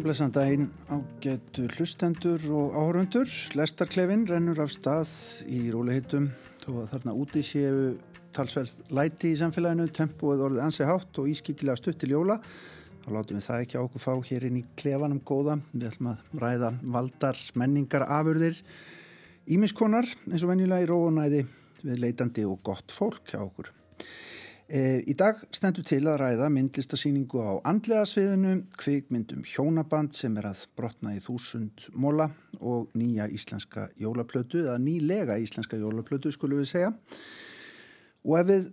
Blessan daginn á getu hlustendur og áhörundur. Lestarklefin rennur af stað í róliheitum þó að þarna úti séu talsverð læti í samfélaginu, tempoð orðið ansi hátt og ískikilega stutt til jóla. Þá látum við það ekki á okkur fá hér inn í klefanum góða. Við ætlum að ræða valdar, menningar, afurðir, ímiskonar eins og venjulega í róunæði við leitandi og gott fólk hjá okkur. E, í dag stendur til að ræða myndlistasýningu á andlega sviðinu, kvikmyndum hjónaband sem er að brotna í þúsund móla og nýja íslenska jólaplötu, eða nýlega íslenska jólaplötu skulum við segja. Og ef við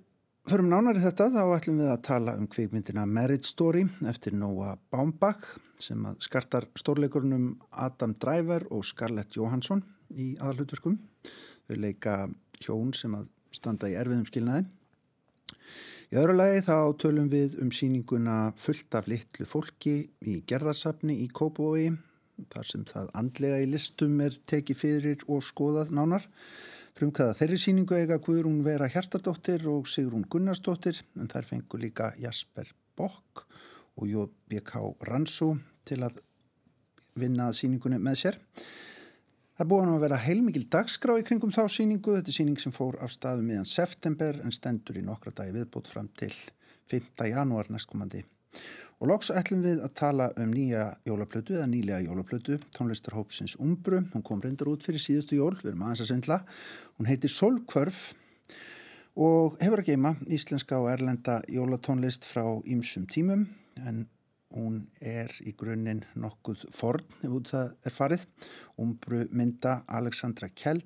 förum nánari þetta þá ætlum við að tala um kvikmyndina Marriage Story eftir Noah Baumbach sem skartar stórleikurunum Adam Driver og Scarlett Johansson í aðalhutverkum. Þau leika hjón sem að standa í erfiðum skilnaði. Í öðru lagi þá tölum við um síninguna fullt af litlu fólki í gerðarsafni í Kópavogi þar sem það andlega í listum er tekið fyrir og skoðað nánar. Frumkvæða þeirri síningu eiga Guðrún Vera Hjartardóttir og Sigrún Gunnarsdóttir en þær fengur líka Jasper Bokk og J.B.K. Ransú til að vinna síningunni með sér. Það er búin að vera heilmikil dagskrá í kringum þá síningu. Þetta er síning sem fór af staðum meðan september en stendur í nokkra dagi viðbútt fram til 5. janúar næstkomandi. Og loks ætlum við að tala um nýja jólaplötu eða nýlega jólaplötu, tónlistarhópsins Umbru. Hún kom reyndar út fyrir síðustu jól, við erum aðeins að sendla. Hún heitir Solkvörf og hefur að geima íslenska og erlenda jólatónlist frá ýmsum tímum en hún er í grunninn nokkuð forn ef út það er farið. Umbru mynda Alexandra Kjell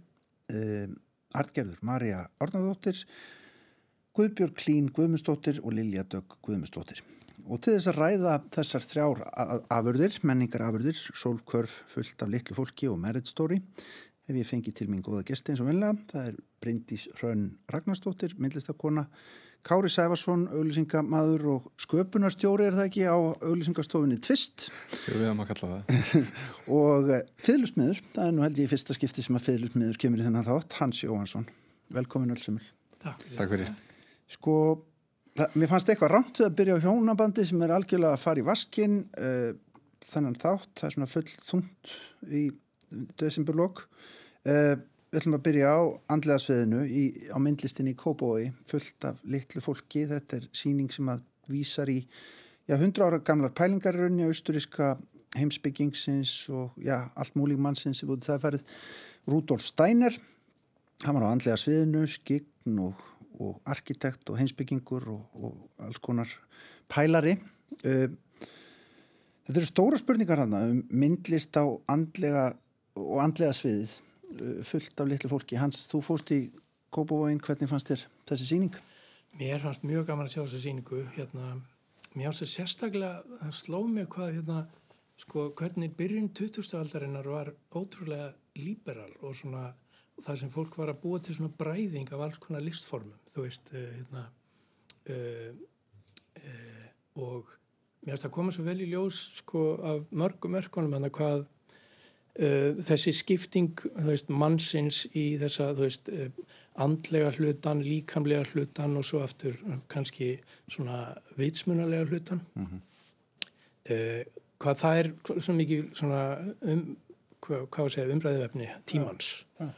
eh, Artgerður Marja Ornaðóttir Guðbjörg Klín Guðmundsdóttir og Lilja Dögg Guðmundsdóttir. Og til þess að ræða þessar þrjár afurðir, menningar afurðir sólkvörf fullt af litlu fólki og merit story hef ég fengið til mín góða gesti eins og venlega, það er Bryndís Hrönn Ragnarsdóttir, myndlistakona Kári Sæfarsson, auglýsingamadur og sköpunarstjóri er það ekki á auglýsingastofinni Tvist. Við erum að kalla það. Og eh, Fyðlusmiður, það er nú held ég fyrsta skipti sem að Fyðlusmiður kemur í þennan þátt Hans Jóhansson, velkomin öllsumul Takk, Takk fyrir. Sko, það, mér fannst eitthvað rámt við að byrja á hjónabandi sem er algjörlega að fara í vaskin uh, þennan þátt, það er svona full þungt í desemberlokk uh, Við ætlum að byrja á andlega sviðinu í, á myndlistinni í Kóbói, fullt af litlu fólki. Þetta er síning sem að vísar í já, 100 ára gamlar pælingarraunni á austuríska heimsbyggingsins og já, allt múlík mannsins sem búið það að ferið. Rudolf Steiner, hann var á andlega sviðinu, skign og, og arkitekt og heimsbyggingur og, og alls konar pælari. Þetta eru stóra spurningar hann um myndlist á andlega og andlega sviðið fullt af litlu fólki. Hans, þú fóst í Kópavóin, hvernig fannst þér þessi síning? Mér fannst mjög gaman að sjá þessu síningu. Hérna, mér fannst það sérstaklega, það sló mig hvað, hérna, sko, hvernig byrjun 20. aldarinnar var ótrúlega líberal og svona það sem fólk var að búa til svona bræðing af alls konar listformum, þú veist, uh, hérna, uh, uh, og mér finnst að koma svo vel í ljós, sko, af mörgum örkunum, hann að hvað þessi skipting veist, mannsins í þessa veist, uh, andlega hlutan, líkamlega hlutan og svo aftur uh, kannski svona vitsmunalega hlutan mm -hmm. hvað það er svo mikið svona um, hvað, hvað segja, umræðivefni tímans ja. Ja.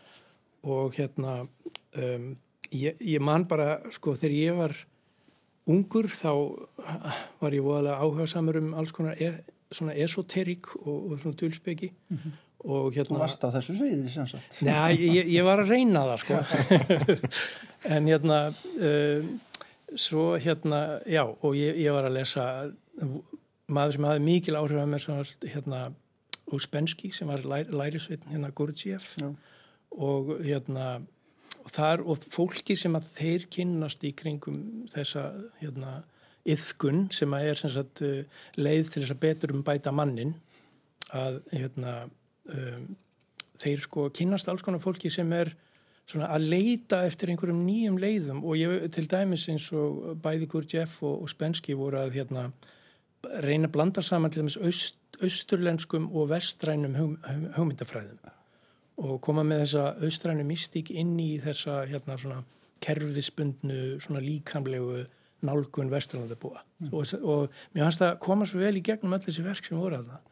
og hérna um, ég, ég man bara sko þegar ég var ungur þá var ég voðalega áhuga samar um alls konar er, svona esoterík og, og svona dulspeki mm -hmm. og hérna Þú varst á þessu sviði sem sagt. Nei, ég, ég var að reyna það sko. En hérna uh, svo hérna já, og ég, ég var að lesa maður sem hafi mikil áhrif að mér sem var hérna Úspenski sem var læ, lærisvitn hérna Gurdjieff. Og hérna og, þar, og fólki sem að þeir kynnast í kringum þessa hérna yðkun sem að er sem sagt, leið til þess að betur um bæta mannin að hérna, um, þeir sko kynast alls konar fólki sem er að leita eftir einhverjum nýjum leiðum. Og ég til dæmis eins og bæði Gurdjieff og, og Spenski voru að hérna, reyna að blanda saman til þess aust, austurlenskum og vestrænum hug, hugmyndafræðum. Og koma með þessa austrænu mystík inn í þessa hérna, kerfisbundnu líkamlegu nálgun vesturlandabúa mm. og, og mér fannst það koma svo vel í gegnum öll þessi verk sem voru að það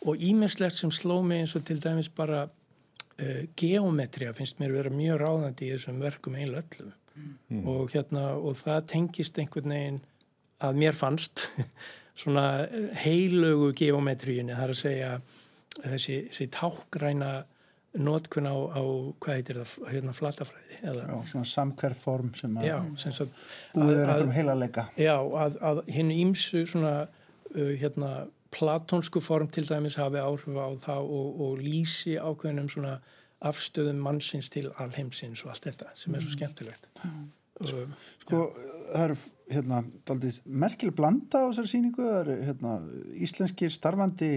og íminnslegt sem sló mig eins og til dæmis bara uh, geometria finnst mér vera mjög ráðandi í þessum verkum einlega öllum mm. og hérna og það tengist einhvern veginn að mér fannst svona heilögu geometríunni þar að segja þessi, þessi tákgræna notkun á, á hvað heitir það, hérna flatafræði eða, Já, svona samkverð form sem að já, búið er einhverjum heila leika Já, að, að hinn ímsu svona uh, hérna platónsku form til dæmis hafi áhrif á það og, og lýsi ákveðinum svona afstöðum mannsins til alheimsins og allt þetta sem er svo mm. skemmtilegt mm. og, Sko, ja. það eru hérna, merkileg blanda á þessari síningu það eru hérna, íslenskir starfandi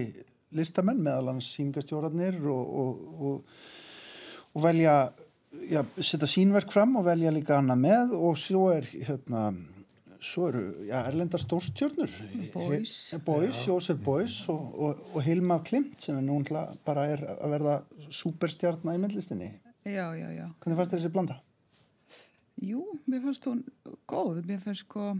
listamenn meðal hans síngastjórarnir og, og, og, og velja já, setja sínverk fram og velja líka hana með og svo er hérna svo eru já, erlenda stórstjórnur Boys, Boys Jósef Boys og Hilma Klimt sem er núna bara er að verða superstjárna í myndlistinni. Já, já, já. Hvernig fannst þessi blanda? Jú, mér fannst hún góð, mér fannst sko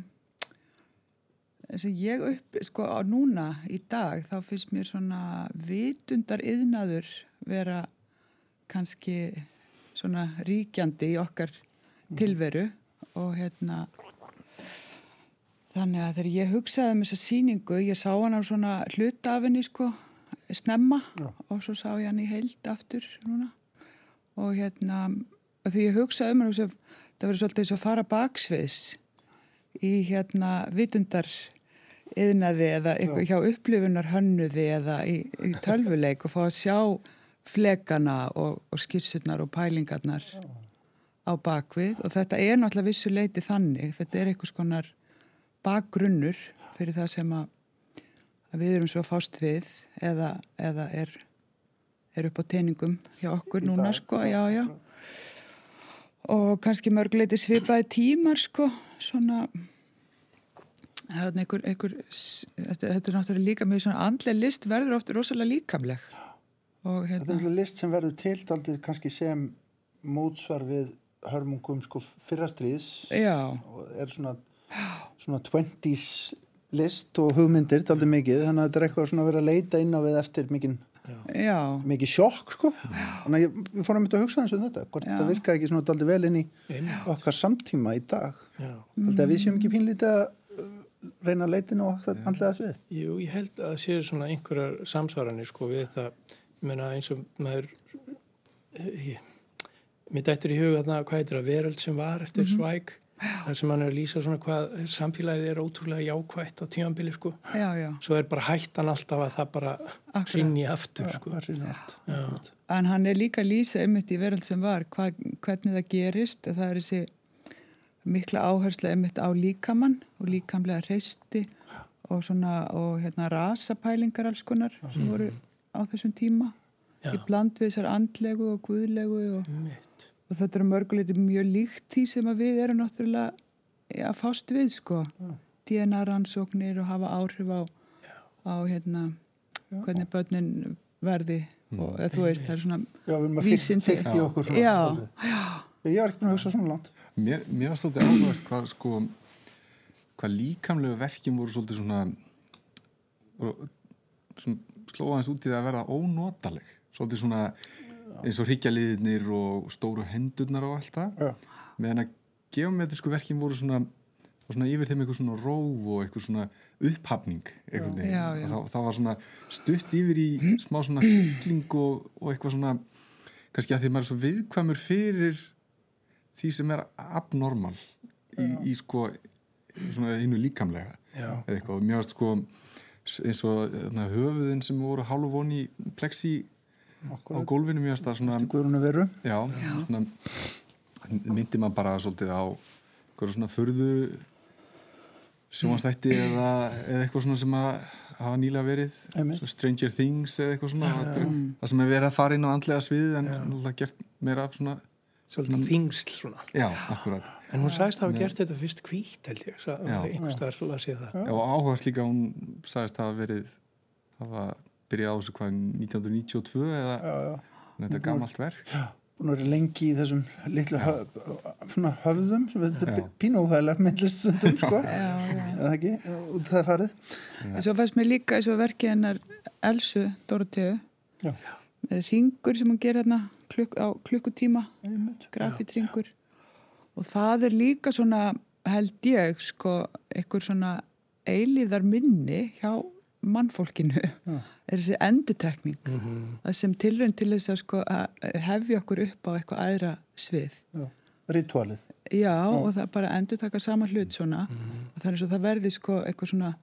þess að ég upp, sko á núna í dag þá finnst mér svona vitundar yðnaður vera kannski svona ríkjandi í okkar mhm. tilveru og hérna þannig að þegar ég hugsaði um þessa síningu, ég sá hann á svona hlutafinni sko snemma Já. og svo sá ég hann í heild aftur núna og hérna því ég hugsaði um hann það verður svolítið eins og fara baksviðs í hérna vitundar yðnaði eða eitthvað hjá upplifunar hönnuði eða í, í tölvuleik og fá að sjá flekana og, og skýrsurnar og pælingarnar á bakvið. Og þetta er náttúrulega vissu leiti þannig, þetta er einhvers konar bakgrunnur fyrir það sem að, að við erum svo fást við eða, eða er, er upp á teiningum hjá okkur núna sko, já já. Og kannski mörguleiti svipaði tímar sko, svona það er einhver, einhver þetta, þetta er náttúrulega líka mjög svona andlega list verður ofta rosalega líkamleg. Og, hérna, Þetta er hérna list sem verður til aldrei kannski sem mótsvar við hörmungum sko fyrrastriðis og er svona svona 20's list og hugmyndir aldrei mikið, þannig að þetta er eitthvað svona að vera að leita inn á við eftir mikið mikið sjokk sko. Þannig að ég, við fórum að hugsa eins og þetta hvort þetta virka ekki svona aldrei vel inn í okkar samtíma í dag. Alltaf við séum ekki pínlítið að reyna að leitina og handlega þess við? Jú, ég held að það séu svona einhverjar samsvaranir sko við þetta, ég menna eins og maður eh, ég, mér dættur í huga þarna hvað heitir að veröld sem var eftir mm -hmm. svæk þar sem hann er að lýsa svona hvað samfélagið er ótrúlega jákvægt á tímanbili sko. Já, já. svo er bara hættan alltaf að það bara rinni aftur já, sko. en hann er líka að lýsa einmitt í veröld sem var hvað, hvernig það gerist það er þessi mikla áherslu einmitt á líkamann og líkamlega hreisti og svona og hérna rasapælingar alls konar sem mm. voru á þessum tíma í bland við þessar andlegu og guðlegu og, og þetta eru mörguleiti mjög líkt því sem við erum náttúrulega að fást við sko. DNA rannsóknir og hafa áhrif á, á hérna hvernig börnin verði mm. og eða, þú veist það er svona vísindi. Já, já. Ég er ekki búin að hugsa svona langt. Mér, mér var svolítið áhugavert hvað, sko, hvað líkamlega verkjum voru svolítið svona, svona slóðaðins út í það að verða ónotaleg. Svolítið svona eins og hryggjaliðinir og stóru hendurnar og allt það. Meðan að geometrísku verkjum voru svona, svona yfir þeim eitthvað svona ró og eitthvað svona upphafning. Eitthvað já. Það, var svona stutt yfir í smá svona hylling og, og eitthvað svona kannski að því maður er svo viðkvæmur fyrir því sem er abnormal í, í sko svona innu líkamlega eða eitthvað, mjög sko eins og na, höfuðin sem voru hálfvon í plexi. Á gólfinu mjög stað svona, já, svona myndi maður bara svolítið á eitthvað svona förðu sjónastætti mm. eða, eða eitthvað svona sem að hafa nýlega verið. Stranger Things eða eitthvað svona. Ja, ja. það sem er verið að fara inn á andlega svið en ja. gert meira af svona svolítið mm. þingsl svona. Já, akkurat en hún sagðist að hafa gert þetta fyrst kvítt held ég einhverstaðar að sé það. Já, og áhugast líka hún sagðist að hafa verið hafa byrjað á þessu hvað 1992 eða? Já, þetta er gammalt verk. Búin að vera lengi í þessum litlu höf, svona höfðum sem við þetta pínóðægilega myndlistundum sko, eða ekki, út það farið. Svo fannst mér líka og verkið hennar Elsu Dorotheu það er ringur sem hún ger hérna klukk, á klukkutíma grafitringur. Og það er líka svona held ég sko einhver svona eilíðar minni hjá mannfólkinu Já. er þessi endutekning mm -hmm. sem tilrönd til þess að sko að hefja okkur upp á eitthvað aðra svið. Ritualið Já, Já, og það bara endur taka sama hlut svona. Mm -hmm. og er svo það verði sko eitthvað svona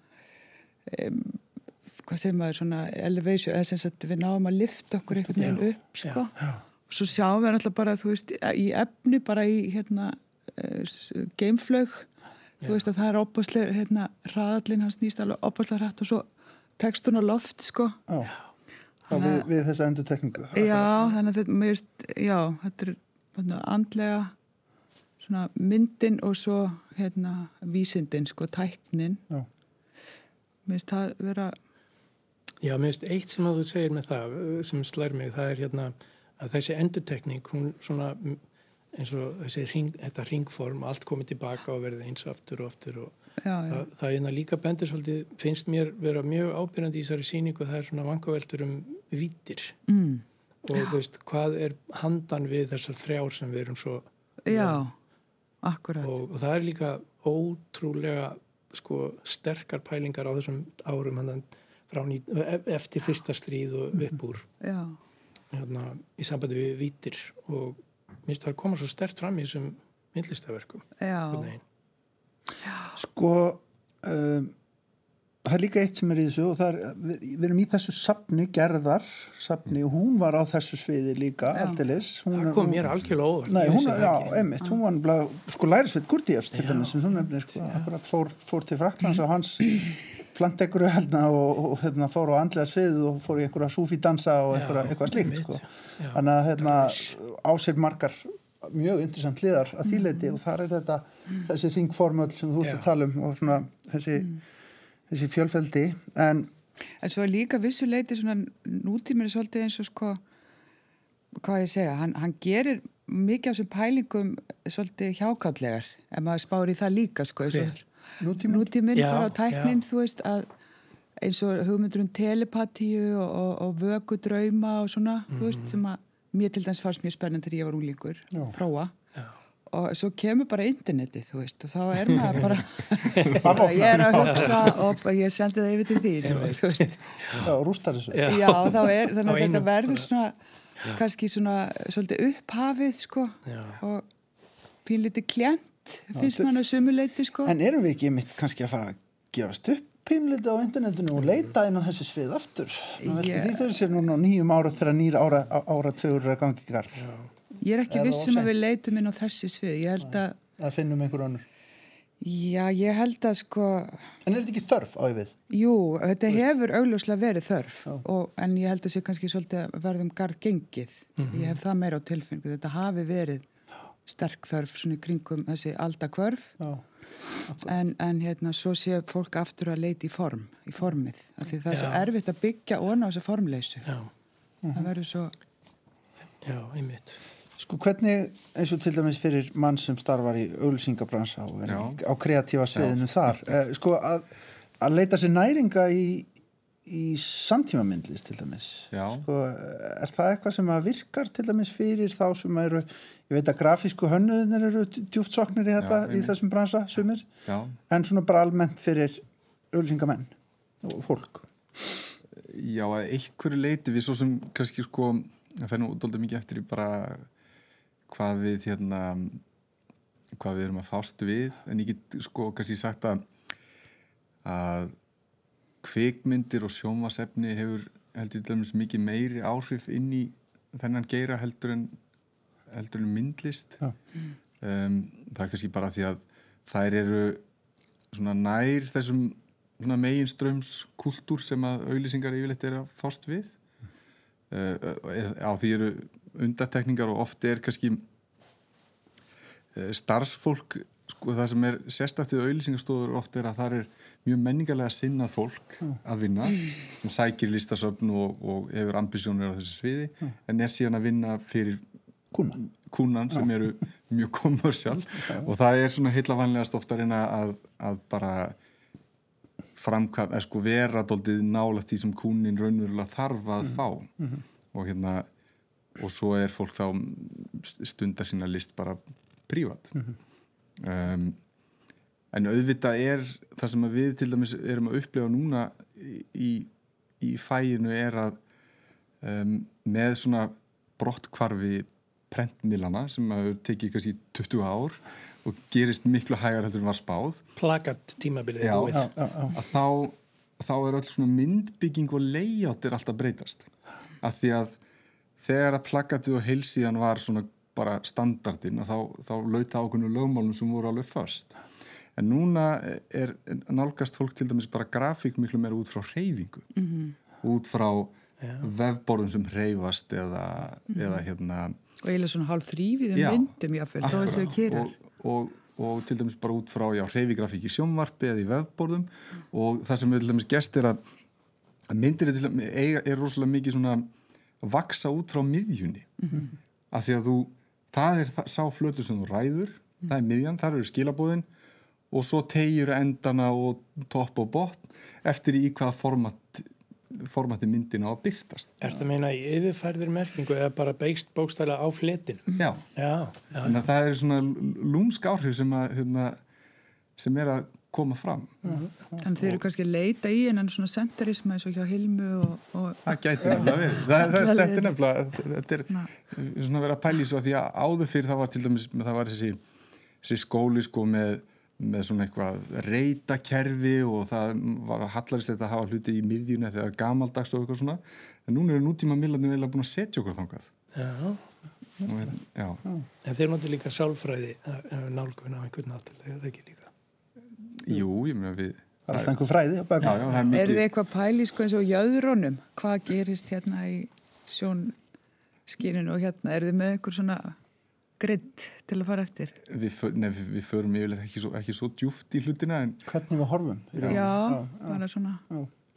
um, hvað segir maður svona elevation, eða sem sagt við náum að lifta okkur einhvern veginn upp. sko. Og svo sjáum við alltaf bara þú veist í efni bara í hérna uh, gameflög þú veist að það er opaslega hérna hraðallin hans nýst alveg opaslega hrætt og svo tekstun á loft sko. Já, já. Við, við þessa endur tekningu Já, þannig að þetta, veist, já, þetta er svona, andlega svona myndin og svo hérna vísindin sko, tæknin. Já. Mér finnst það vera Já, mér finnst eitt sem að þú segir með það sem slær mig, það er hérna að þessi endurtekning, hún svona eins og þessi ring, þetta ringform allt komið tilbaka og verði eins aftur og aftur og já, já. það, það er líka bendur svolítið, finnst mér vera mjög ábyrjandi í þessari síningu það er svona vangaveltur um vítir mm. og þú veist, hvað er handan við þessar þrjár sem við erum svo Já, akkurat. Og, og það er líka ótrúlega sko sterkar pælingar á þessum árum frá ný, e, eftir fyrsta stríð og uppbúr hérna, í sambandi við vítir og minnst það að koma svo stert fram í þessum myndlistaverkum Já Sko um, það er líka eitt sem er í þessu og er, við, við erum í þessu sapni, gerðar sapni og hún var á þessu sviði líka eftirlis. Það kom mér algjörlega óvart. Nei, hún, já, emitt, hún var blá, sko lærisveit Gurdíefs til þess sem hún nefnir, sko, akkurat fór, fór til Fraklands og hans planteguru helna og, og hérna, fór á andlega svið og fór í einhverja súfi dansa og einhverja, eitthvað slíkt, sko. Þannig að hérna, á sér margar mjög interessant hliðar að þýleiti mm. og þar er þetta þessi ringformöld sem þú ert að tala um og svona þessi, mm. þessi fjölfeldi en En svo er líka vissuleiti svona nútíminu svolítið eins og sko hvað ég segja, hann, hann gerir mikið af þessum pælingum svolítið hjákallegar ef maður spári það líka sko nútíminn, nútíminn bara á tæknin já. þú veist að eins og hugmyndur um telepatíu og, og, og vögu drauma og svona, mm -hmm. þú veist, sem að mér til dæmis fannst mjög spennend þegar ég var úlingur prófa Já. og svo kemur bara internetið þú veist og þá er maður bara, ég er að hugsa og ég sendi það yfir til þín þú veist. Já, rústar þessu. Já, þá er þannig að þetta verður svona Já. kannski svona svolítið upphafið sko Já. og pínlítið klent finnst mann að sumuleiti sko. En erum við ekki mitt kannski að fara að gefast upp pínleiti á internetinu og leita inn á þessi svið aftur. Veldi yeah. því fyrir sér núna nýjum ára þegar nýra ára, ára tvögur er að gangi í garð. Ég er ekki vissum að við leitum inn á þessi svið. Ég held að... Það finnum einhver önnur. Já, ég held að sko... En er þetta ekki þörf á yfir? Jú, þetta Vist? hefur augljóslega verið þörf og, en ég held að sé kannski svolítið verðum garð gengið. Mm -hmm. Ég hef það meira á tilfinningu. Þetta hafi verið sterk þörf svona í kringum þessi aldakvörf. Já en, en hérna svo sé fólk aftur að leita í form, í formið af því það er Já. svo erfitt að byggja ón á þessu formleysu. Já. það verður svo Já, einmitt. Sko hvernig, eins og til dæmis fyrir mann sem starfar í ölsingabransa og er á kreatífa sviðinu þar eh, sko að, að leita sér næringa í í samtíma myndlist til dæmis. Sko, er það eitthvað sem að virkar til dæmis fyrir þá sem eru ég veit að grafísku hönnuðinir eru djúft soknir í þetta Já, í þessum bransa sumir, Já. en svona bara almennt fyrir ölsingamenn og fólk. Já, að einhverju leiti við svo sem kannski sko það fær nú doldið mikið eftir í bara hvað við hérna hvað við erum að fástu við. En ég get sko kannski sagt að að kvikmyndir og sjómasefni hefur heldur til dæmis mikið meiri áhrif inn í þennan geira heldur en, heldur en myndlist ja. um, það er kannski bara því að þær eru svona nær þessum meginströms kultúr sem að auðlýsingar yfirleitt er að fást við uh, á því eru undartekningar og oft er kannski uh, starfsfólk sko það sem er sérstættið auðlýsingarstofur oft er að það er mjög menningarlega sinnað fólk mm. að vinna sem sækir listasöfn og, og hefur ambisjónir á þessu sviði mm. en er síðan að vinna fyrir Kuna. kúnan sem eru mjög kommersjál og það er svona heila vanlegast ofta að reyna að, að bara framkvæm, eða sko vera doldið nála því sem kúnin raunverulega þarf að fá og hérna og svo er fólk þá stundar sína list bara prívat um, en auðvitað er það sem við til dæmis erum að upplefa núna í, í fæinu er að um, með svona brottkvarfi prentmilana sem hefur tekið kannski 20 ár og gerist miklu hægar heldur en var spáð. Plakat tímabilið Já, já, já. að þá, þá er öll svona myndbygging og layout er alltaf breytast. Af því að þegar að plakatið og heilsíðan var svona bara standardin þá, þá lauta ákveðinu lögmálum sem voru alveg först en núna er nálgast fólk til dæmis bara grafík miklu meira út frá reyfingu -hmm. út frá vefborðum sem reyfast eða, eða hérna og eiginlega svona hálf þrýfið um Já, myndum jáfnvel, þá þessu Akkurat. kýrar og, og, og til dæmis bara út frá já, hreyfigrafík í sjónvarpi eða í vefborðum. Og það sem við til dæmis gest er að myndir er, dæmis- er rosalega mikið svona að vaksa út frá miðjunni. Mhm. af því að þú það er það, sá flötu sem þú ræður það er miðjan, þar eru skilabóðin og svo tegjur endana og topp og botn eftir í hvaða format formati myndina á að byrtast Er það meina í yfirfærðir merkingu eða bara beigst bókstæla á fletin? já, Já, já, þannig að það er svona lúmsk áhrif sem, að, hérna, sem er að koma fram. Þannig þeir eru kannski að leita í en svona senterisma eins og hjá Hilmu og, og það gæti nefnilega verið. Það, það, þetta er nefnilega þetta er Na. svona að vera að pæli svo að því að áður fyrir það var til dæmis það var þessi, þessi skóli sko með, með svona eitthvað reytakerfi og það var hallarist að hafa hluti í miðjunni þegar gamaldags og eitthvað svona. En núna eru nútíma millarnir að búin að setja okkur þangað. Já. hérna, já, En þeir notur líka sálfræði eh, nálgun á einhvern náttúrulega, það ekki líka. jú, ég meina við Það er alltaf einhver fræði já, já, það er er mikið þið eitthvað pæli sko eins og jöðrónum hvað gerist hérna í sjónskinin og hérna? Er þið með eitthvað svona gridd til að fara eftir? Við, för, nef, við förum yfirleitt ekki svo, ekki svo djúft í hlutina en, Hvernig við horfum. í raun. já, bara svona.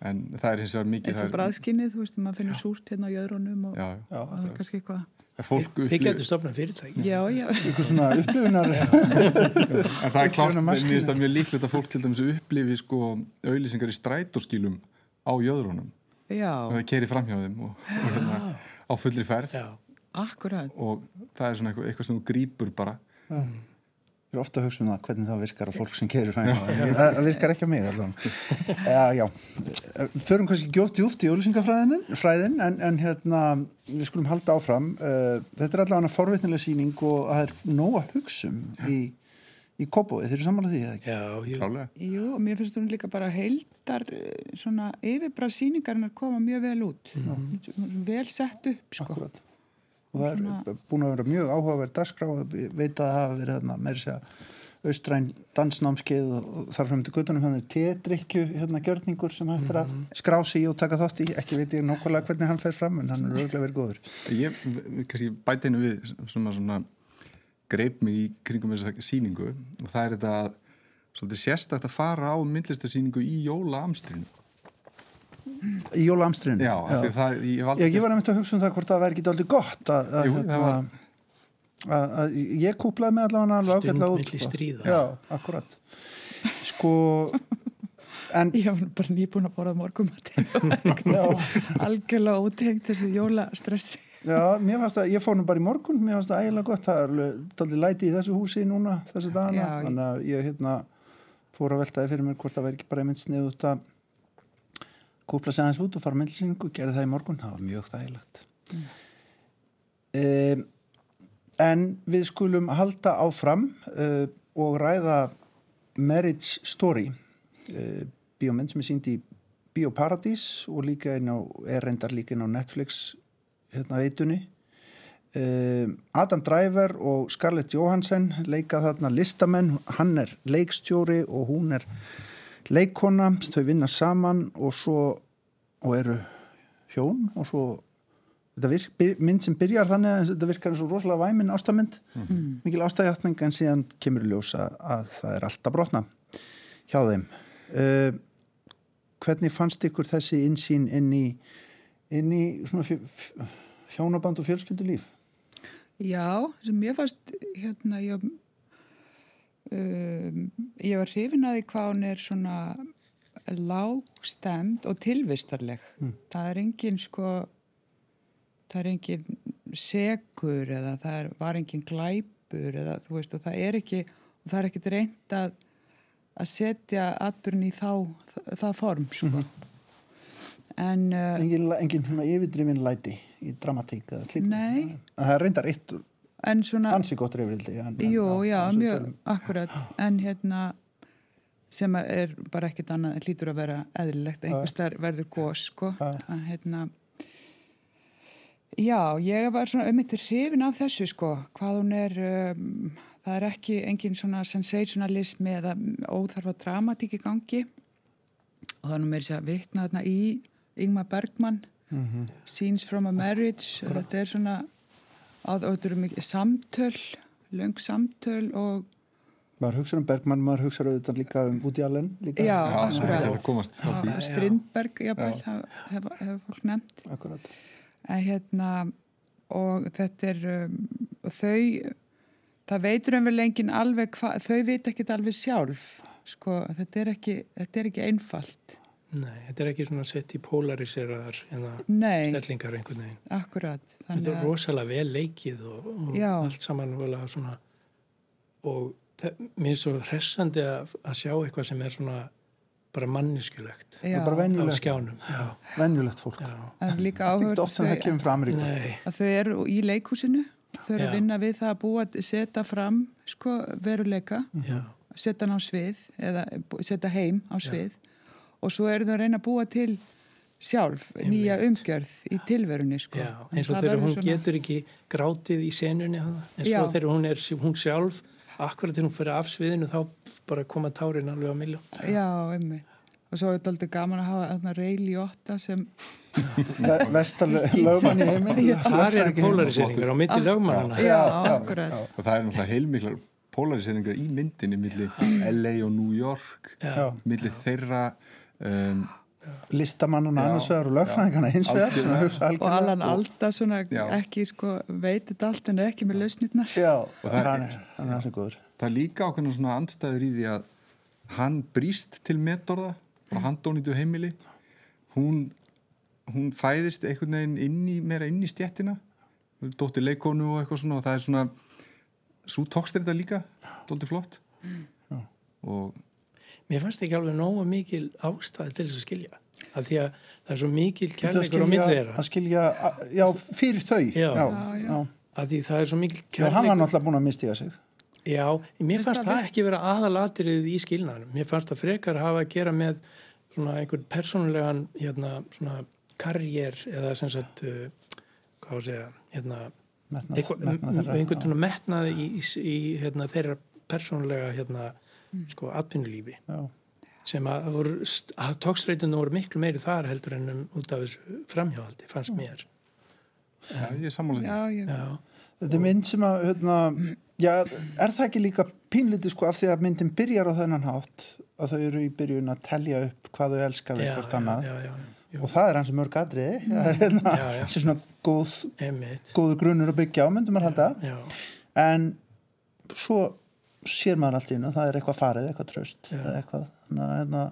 En það er hins vegar mikið eitthvað bræðskinnið, þú veist, maður finnur súrt hérna á jöðrónum og, já, Já, og það er kannski eitthvað fólk Þið getur stofnað fyrirtæki. já, já, Ykkur svona upplifunar. En það er klart, það mjög líklegt að fólk til dæmis upplifi sko auðlýsingar í strætóskílum á jöðrunum já, og það keiri fram hjá þeim og, og hérna á fullri ferð. Já, akkurat og það er svona eitthvað, eitthvað sem þú grípur bara Ég er ofta að hugsa um það hvernig það virkar á fólk sem hægna. Það það virkar ekki á mig já. Förum kannski gjóft djúft í auðlýsingafræðin fræðin, en, en hérna, við skulum halda áfram. Uh, Þetta er allavega forvitnilega sýning og það er nóg að hugsa um í, í kópóið. Þeir eru samanlega því, eða ekki? já, jú, klálega. Jú, mér finnst hún líka bara heildar eh, svona yfirbræð sýningarinnar koma mjög vel út vel sett upp sko. Akkurat. Og það er búin að vera mjög áhugaverð dagskrá. Og veit að það hafa verið með þess að austræn dansnámskeið og og þar frem til guttunum þannig tétrykju hérna gjörningur sem hægt er að skrá sig í og taka þátt í. Ekki veit ég nákvæmlega hvernig hann fer fram en hann er örgulega verið góður. Ég kannski bæti einu við að svona greip mig í kringum þessa sýningu. Og það er þetta svolítið sérstakt að fara á myndlistasýningu í jóla amstrinu. Í jóla amstrinu Já, af því það, ég hef Já, aldrei... ég var einmitt að hugsa um það hvort það væri ekki aldrei gott að, að, Jú, það var- að, að ég kúplaði með allavega alveg ágætlega út sko. stríða. Já, akkurat. Sko en Ég var nú bara nýbúin að borða morgumati já, algjörlega ótengt þessu jólastressi já, mér fannst að, ég fór nú bara í morgun mér fannst það eiginlega gott, það er alveg daldið læti í þessu húsi núna, þessu dagana. Já, ég- þannig að ég hérna fór að veltaði fyrir mér hvort það væri ekki bara einmitt snið út að kúpla sig aðeins út og fara myndlýsingu, gerði það í morgun það var mjög þægilegt. Um, en við skulum halda áfram uh, og ræða Marriage Story uh, bíómynd sem er sínd í Bíóparadís og líka á, er reyndar líka inn á Netflix hérna veitunni um, Adam Driver og Scarlett Johansson leika þarna listamenn hann er leikstjóri og hún er leikona, þau vinna saman og svo og eru hjón og svo þetta virk, mynd sem byrjar þannig að þetta virkar eins og rosalega væmin ástamynd mikil ástæðjátning en síðan kemur í ljós að, að það er alltaf brotna hjá þeim. Uh, hvernig fannst ykkur þessi insýn inn í inn í hjónaband og fjölskyldulíf? Já, sem ég fannst, hérna, ég, um, ég var hrifin að því hvað hún er svona lágstemd og tilvistarleg. Það er engin, sko, það er engin segur eða það er, var engin glæpur eða þú veist og það er ekki, og það er ekkit reynd að, að setja atbyrjun í þá, það, það form, sko. En, uh, engin, engin svona yfirdrifin læti í dramatík Nei. það er reyndar eitt en svona... ansi gott reyfrildi Jú, já, mjög akkurat en hérna sem er bara ekkit annað hlýtur að vera eðlilegt, einhvers þar verður gós sko, að hérna já, ég var svona auðvitað hrifin af þessu sko. Hvað hún er um, það er ekki engin svona sensationalismi eða óþarfa dramatík í gangi. Og það er sér að vitna þarna í Ingmar Bergman mm -hmm. Scenes from a Marriage. Þetta er svona að eru mikið samtöl löng samtöl og maður hugsa um Bergman, maður hugsa auðvitað líka um Woody Allen líka. já, akkurat. hefur komast á því. Strindberg, jafnvel, hefur hef, hef fólk nefnt. Akkurat. En hérna og þetta er um, og þau það veitur um vel engin alveg hvað, þau veit ekki alveg sjálf sko, þetta er ekki, þetta er ekki einfalt Nei, þetta er ekki svona sett í polariseraðar en Nei. stellingar einhvern veginn. akkurat Þetta þannig er að, rosalega vel leikið og, og Já. allt saman vola svona og það, mér er svo hressandi að, að sjá eitthvað sem er svona bara já, bara á venjulegt, skjánum. Já, venjulegt fólk já. en líka Nei, að þau eru í leikhúsinu þau eru Já. að vinna við það að búa setja fram sko, veruleika já, setja hann á svið eða setja heim á svið og svo eru þau að reyna að búa til sjálf nýja umgjörð í tilverunni sko. já, En eins og þegar hún svona- getur ekki grátið í senunni hana. en Já. svo þegar hún er hún sjálf, akkurat þegar hún fyrir af sviðinu þá bara koma tárin alveg á miljón. Já, ummi. Og svo er þetta aldrei gaman að hafa þarna Ray Liotta sem, vestalögmann í heiminn Það eru polariseringar á milli lögmannana. já, akkurat. og það er náttúrulega heilmiklar polariseringar í myndinni milli LA og New York Já. milli þeirra um, listamannana annars vegar og lögfræðingana hins vegar sem að hugsa Og Allan Alda svona Já. ekki sko veit þetta allt en er ekki með lausnirnar. já, það er- hann er hann er hansi góður. Það er líka ákveðna svona andstæður í því að hann brýst til metorða frá handónýtu heimili. Hún, hún fæðist einhvern veginn inn í, meira inn í stjettina dóttir leikonu og eitthvað svona og það er svona svo tókst þetta líka dóttir flott. Og Mér fannst ekki alveg nógu mikil ástæði til þess að skilja. Af því að það er svo mikil Að kærleikur á þeirra. að skilja, já, fyrir þau Já. já, já. já. Af því það er svo mikil já hann var kærleikur. náttúrulega búin að mistiga sig Já, mér fannst það ekki vera aðalatrið í skilnaðanum. Mér fannst það frekar hafa að gera með svona einhvern persónulegan hérna, svona karriér eða sem sagt, uh, hvað var að segja, hérna, einhvern já. svona metnaði í, í, í hérna, þeirra persónulega hérna, sko, atvinnulífi. Já. sem að, voru, að tókstreitinu voru miklu meiri þar heldur en um, út af þessu framhjáhaldi, fannst mér. já, ég er Já, Þetta er mynd sem að, hérna, já, er það ekki líka pínlítið sko af því að myndin byrjar á þennan hátt að þau eru í byrjun að telja upp hvað þau elska við hvort annað. já, já, já, og það er hans mörg atriði, það er hérna, svona góð, góðu grunnur að byggja á myndum að halda, já, en svo sér maður allt í hennu, það er eitthvað farið, eitthvað tröst, eitthvað, að hérna,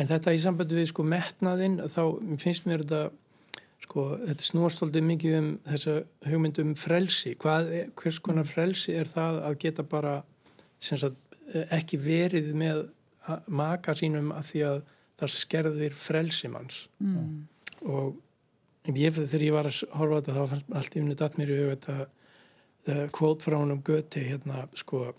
En þetta í sambandi við sko metnaðinn þá finnst mér þetta sko þetta snúast svolítið mikið um þessa hugmyndum frelsi. Hvað, er- hvers konar frelsi er það að geta bara sagt, ekki verið með að- maka sínum að því að það skerðir frelsi manns. mm, Og ég, þegar ég var að horfa þetta þá fannst allt í unni datt mér í hug þetta kvót frá honum Göti hérna sko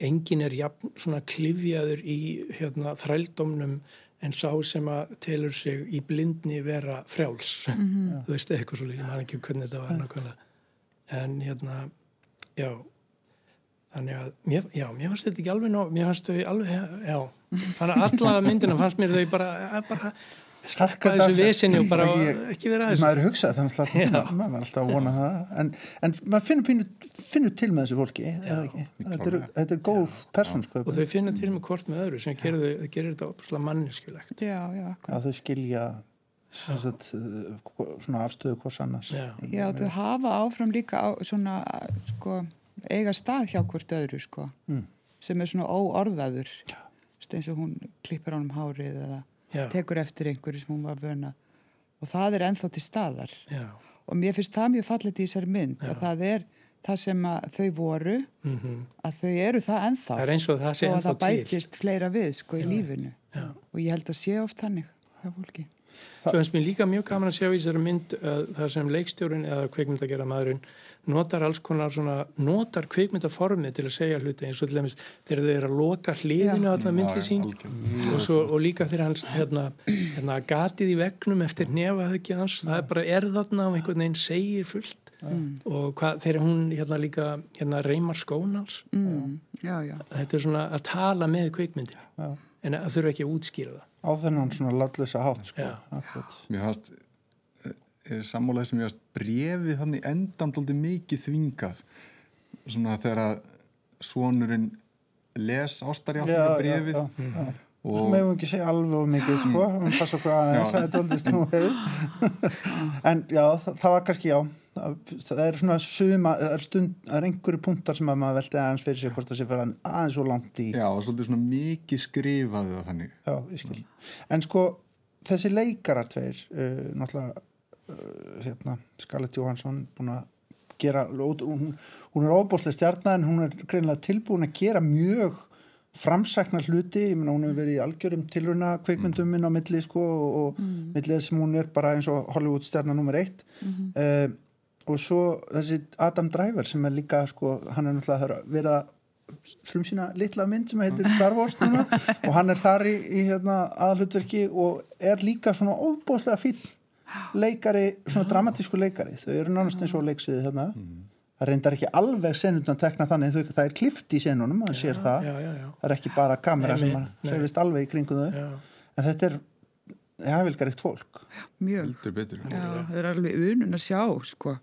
engin er jafn svona klifjaður í hérna þrældómnum en sá sem að telur sig í blindni vera frjáls. Mhm. þú veist eitthvað svo líka, maður ekki hvernig þetta var nákvæmlega. En hérna já. Þannig að, mér, já, mér fannst þetta ekki alveg ná, mér fannst þau alveg, já. Þannig að alla myndina fannst mér þau bara, eh, bara Þetta- þessu vesinni og bara Ég- ekki vera að þessu. maður hugsaði þannig að Já. alltaf, maður var alltaf að vona það, en, en maður finnur, pínu, finnur til með þessu fólki, þetta er, þetta er góð persónsköp, og þau finna til með hvort með öðru sem gerir, þau- gerir þetta opslega manneskjulegt. Já, já, að þau skilja sagt, uh, svona afstöðu hvers annars. Já. Já, þau hafa áfram líka á, svona, sko, eiga stað hjá hvort öðru, sko, Mm. sem er svona óorðaður. Eins og hún klippir ánum hárið eða Já. tekur eftir einhverju sem hún var vöna. Og það er ennþá til staðar. Já. Og mér finnst það mjög fallet í þessari mynd, að það er það sem þau voru, Mm að þau eru það ennþá. Það er eins og það sé og að það til. bætist fleira við, sko, í lífinu. Já. Og ég held að sé oft þannig hjá fólki. Svo finnst mér líka mjög gaman að sjá í þessari mynd uh, þar sem leikstjórin eða kveikmyndagera maðurinn notar alls konar svona, notar kveikmyndaformið til að segja hluti eins og til dæmis þegar þau eru að loka hliðinu á alla myndli sín og, svo, og líka þegar hans hérna, hérna gatið í vegnum eftir nefa ekki hans, það er bara erðarna og einhvern veginn segir fullt. Og hvað, þegar hún hérna líka hérna reymar skónals Mm. Já, já. þetta er svona að tala með kveikmyndin Já. en að þurfa ekki að útskýra það á þennan svona ladlösa hátt sko. Já. Mér fannst er sammálaði sem ég fannst brefið þannig endandóldi mikið þvingað. Svona þegar að svonurinn les ástarjáttinga brefið já, já, já. Svo og meðum við ekki segja alveg mikið sko, um passa okkur aðeins, það er doldist nú en já, það, það var kannski já, það, er svona suma, það er stund, það er einhverju punktar sem að maður veldi aðeins fyrir sig hvort það sé fyrir aðeins svo langt í já, og svolítið svona mikið skrifaði það þannig. Já, ég skil. En sko, þessi leikarar tveir, uh, náttúrulega, uh, hérna, Scarlett Johansson, búin að gera, hún, hún er óbúslega stjarnar en hún er greinilega tilbúin að gera mjög framsækna hluti, ég meina hún hefur verið í algjörum tilruna kveikmyndum inn á milli sko og, og millið sem hún er bara eins og Hollywood stjarnar nummer eitt uh, og svo þessi Adam Driver sem er líka sko, hann er náttúrulega að slum sína litla mynd sem heitir Star Wars núna. Og hann er þar í, í hérna, aðalhutverki og er líka svona óbúslega fín leikari, svona dramatísku leikari. Þau eru nánast eins og leiksviði þarna. Það reyndar ekki alveg senundum tekna þannig. Þau, það er klift í senunum, maður sér það. já, já, já. það er ekki bara kamera sem hreyfist alveg í kringum þau. En þetta er hafilgarikt fólk Mjög. heldur betur Já, það er alveg unun að sjá, sko,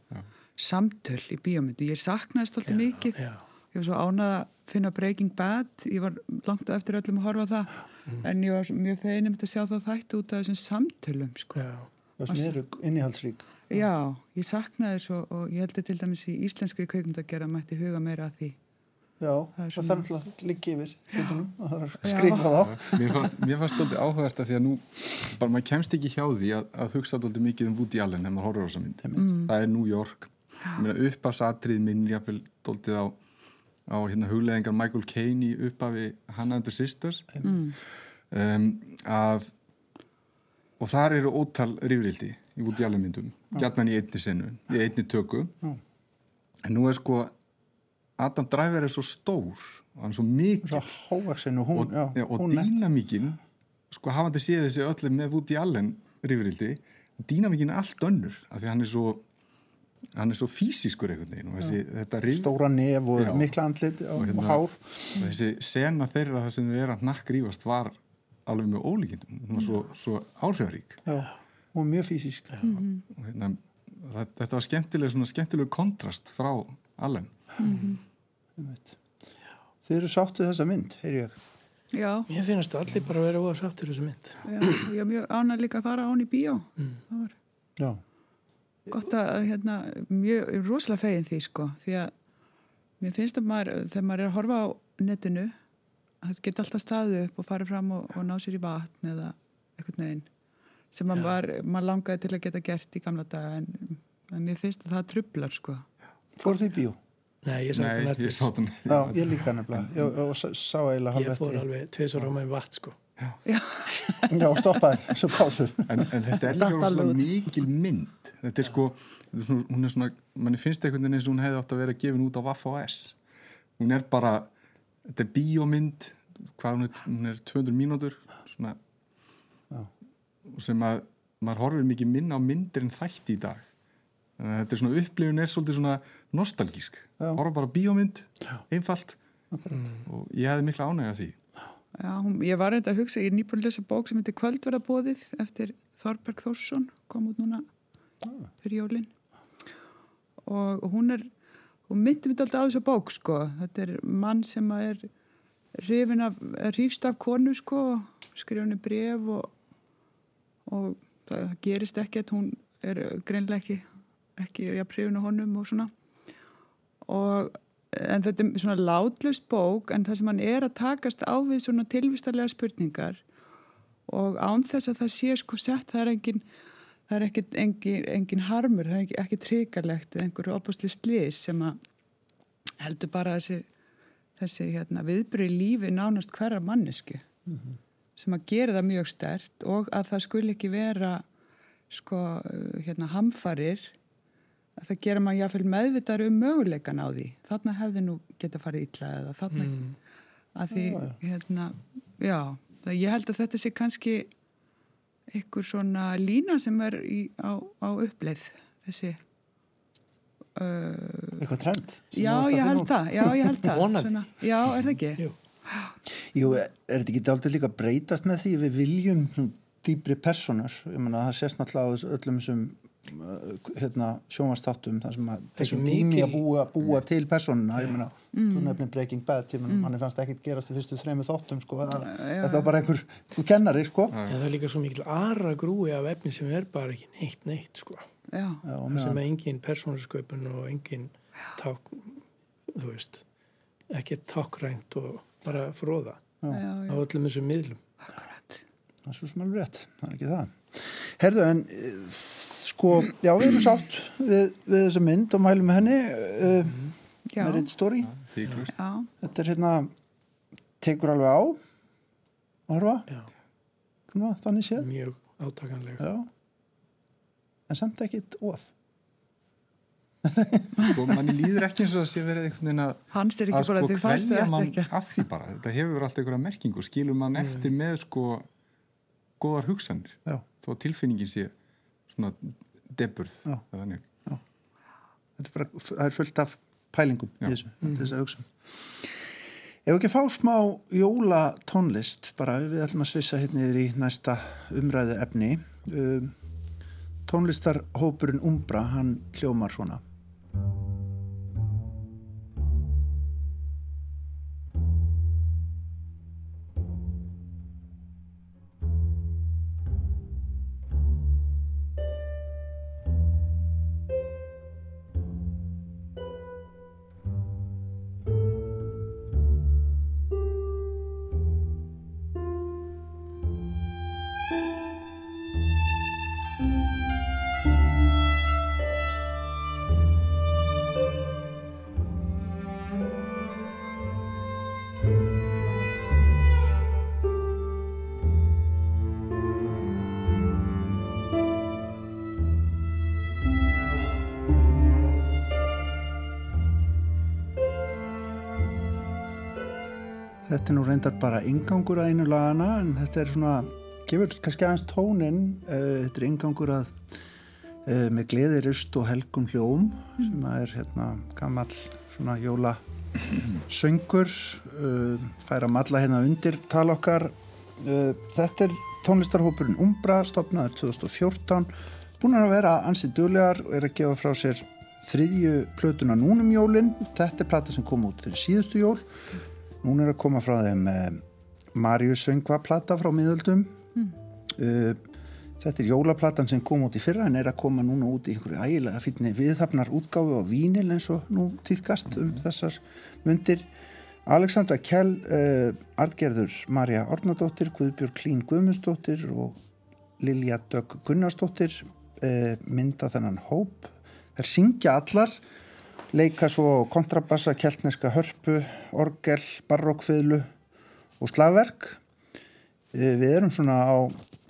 samtöl í bíómyndu. Ég saknaðist alltaf mikið. Já. Ég var svo ánað að finna Breaking Bad. Ég var langt á eftir öllum að horfa það. En ég var svo mjög feinum að sjá það þætti út af þessum samtölum, sko. Já. það sem eru innihaldsrík Já, ég saknaði þess og, og ég heldur til dæmis í íslenskri kveikmynd að gera mætti huga meira að því. Já, Það er það svona- þarf alltaf að liggja yfir og það er að skrifa þá. Mér fannst, mér fannst stoltið áhugavert að því að nú bara maður kemst ekki hjá því að, að hugsa stoltið mikið um Woody Allen þegar maður horfur á þessa mynd. Mm. það er New York. Uppafsatrið minn stoltið á, á hérna, hugleðingar Michael Caine í uppafi Hannah and the Sisters. Mm. um, að og þar eru ótal rifrildi í Woody Allen myndum. Gætnan í einni senu, í einni töku. En nú er sko Adam Driver er svo stór og hann er svo mikil svo og hún, og, já, og dýnamíkin sko hafandi séð þessi öllum með Woody Allen rifrildi, dýnamíkin er allt önnur af því hann er svo hann er svo físiskur einhvern veginn og þessi, þetta rif, stóra nef og Já. mikla andlit og, Og hérna- og hár. þessi sena þeirra það sem þau er að nakkrífast var alveg með ólíkindum. Hún var svo, svo áhrifarík. Og mjög fysísk. Og hérna, það, þetta var skemmtileg svona skemmtileg kontrast frá Allen þið eru sátt við þessa mynd, heyr ég. Já, Mér finnst allir bara að vera óa sáttur þessu mynd. já, ég er mjög ánað líka að fara á hann í bíó. Það var já, gott að, hérna, mjög rosalega fegin því, sko, því að mér finnst að maður, þegar maður er að horfa á netinu, að þetta geta alltaf staðið upp og farið fram og, og ná sér í vatn eða eitthvað neginn sem maður, var, maður langaði til að geta gert í gamla daga en, en mér finnst að það trublar, sko. fór því bíó Nei, ég sá þetta Nei, ég Netflix. sá þetta já, ég líka nefnilega. Ég, og sá- eiginlega Ég halv fór alveg tveisar á með vatn, sko. já, stoppaði, svo pásur. En, en þetta er líka rosalega mikil mynd. Þetta er sko, þetta er svona, hún er svona manni finnst einhvern veginn eins og hún hefði átt að vera gefin út á Vaffa OS hún er bara, þetta er bíómynd hvað hún er, hún er 200 mínútur svona Já. og sem að maður horfir mikið minna á myndir en þætti í dag þannig að þetta er svona upplifun er svolítið svona nostalgísk, horfa bara bíómynd einfalt. Og ég hefði mikla ánægja því. Já, hún, ég var reynda að hugsa, ég er nýbúin að lesa bók sem heitir Kvöldverðabóðið eftir Þorberg Þórsson, kom út núna fyrir jólin. Og hún er, hún myndi myndi alltaf á þessa bók sko, þetta er mann sem er hrifin af, hrifst af konu sko, skrifa henni bref og, og það gerist ekki að hún er greinlega ekki ekki er ég að prifuna honum og svona og en þetta er svona látlust bók en það sem hann er að takast á við svona tilvistarlega spurningar og án þess að það sé sko sett það er engin það er ekki engin, engin harmur, það er ekki, ekki tryggjarlegt eða einhverju opastli slís sem að heldur bara þessi þessi hérna, viðbyrju lífi nánast hverja mannesku mm -hmm. sem að gera það mjög stert og að það skul ekki vera sko hérna hamfarir það gera maður jáfnveil meðvitað um möguleikan á því. Þarna hefði nú geta farið ítla eða þarna mm. að því hérna, já, það, ég held að þetta sé kannski einhver svona lína sem er í, á, á uppleið þessi uh, eitthvað trend já ég held það, já ég held það. Svona, já er það ekki? Jú. Jú, er þetta ekki aldrei líka breytast með því? Við viljum dýbri personur, ég menna það sést náttúrulega á öllum þessum hérna, sjónvastáttum þar sem að þessum tími að búa, búa til personuna, ég menna mm. þú nefnir Breaking Bad, ég menna mm. manni fannst ekki gerast í fyrstu þrejmu þáttum, sko þetta var bara einhver, þú kennari, sko. Já, það er líka svo mikil aðra grúi af efni sem er bara ekki neitt neitt, sko. Já. Já, sem er engin persónasköpun og engin ták þú veist, ekki tákrænt og bara fróða á öllum þessum miðlum. Akkurat. Það er svo sem alveg rétt, það er ekki það. Herðu, en sko, já, við erum sátt við, við þessa mynd og mælum henni uh, með reitt stóri þetta er hérna tekur alveg á. Að Koma, þannig séð. Mjög átakanlega. En samt ekkit of. Sko manni líður ekki eins og að sé verið einhvern veginn að hans er ekki bara sko, því fannst þetta ekki. að því bara, þetta hefur alltaf einhverja merkingu skilur mann mm. eftir með sko góðar hugsanir. Já. þó tilfinningin sé svona deburð það er bara, það er fullt af pælingum Já. í þessu, mm. þessu hugsun. Ef ekki fá smá jóla tónlist, bara við ætlum að svissa hérna yfir í næsta umræðu efni um, tónlistarhópurinn Umbra, hann hljómar svona Þetta er nú reyndar bara ingangur að einu lagana en þetta er svona, gefur kannski aðeins tónin, eh, þetta er ingangur að uh, með gleðirust og helgum hljóm sem er hérna gammal svona jóla söngur, uh, færa malla hérna undir tal okkar. Þetta er tónlistarhópurinn Umbra, stopnaður 2014, búin að vera ansið duglegar og er að gefa frá sér þriðju plötuna núnum jólinn. Þetta er plata sem kom út fyrir síðustu jól Nún er að koma frá þeim eh, Marius söngvaplata frá miðöldum. Mm. uh, Þetta er jólaplatan sem kom út í fyrra en er að koma núna út í einhverju ægilega fítni viðhafnar útgáfi á vínil eins og nú týrkast um þessar myndir Alexandra Kjell uh, Artgerður Marja Ornadóttir Guðbjörg Klín Guðmundsdóttir og Lilja Dögg Gunnarsdóttir uh, mynda þennan hóp. Þær syngja allar leika svo kontrabassa, keltneska hörpu, orgel, barokkfiðlu og slagverk. Eh, við erum svona á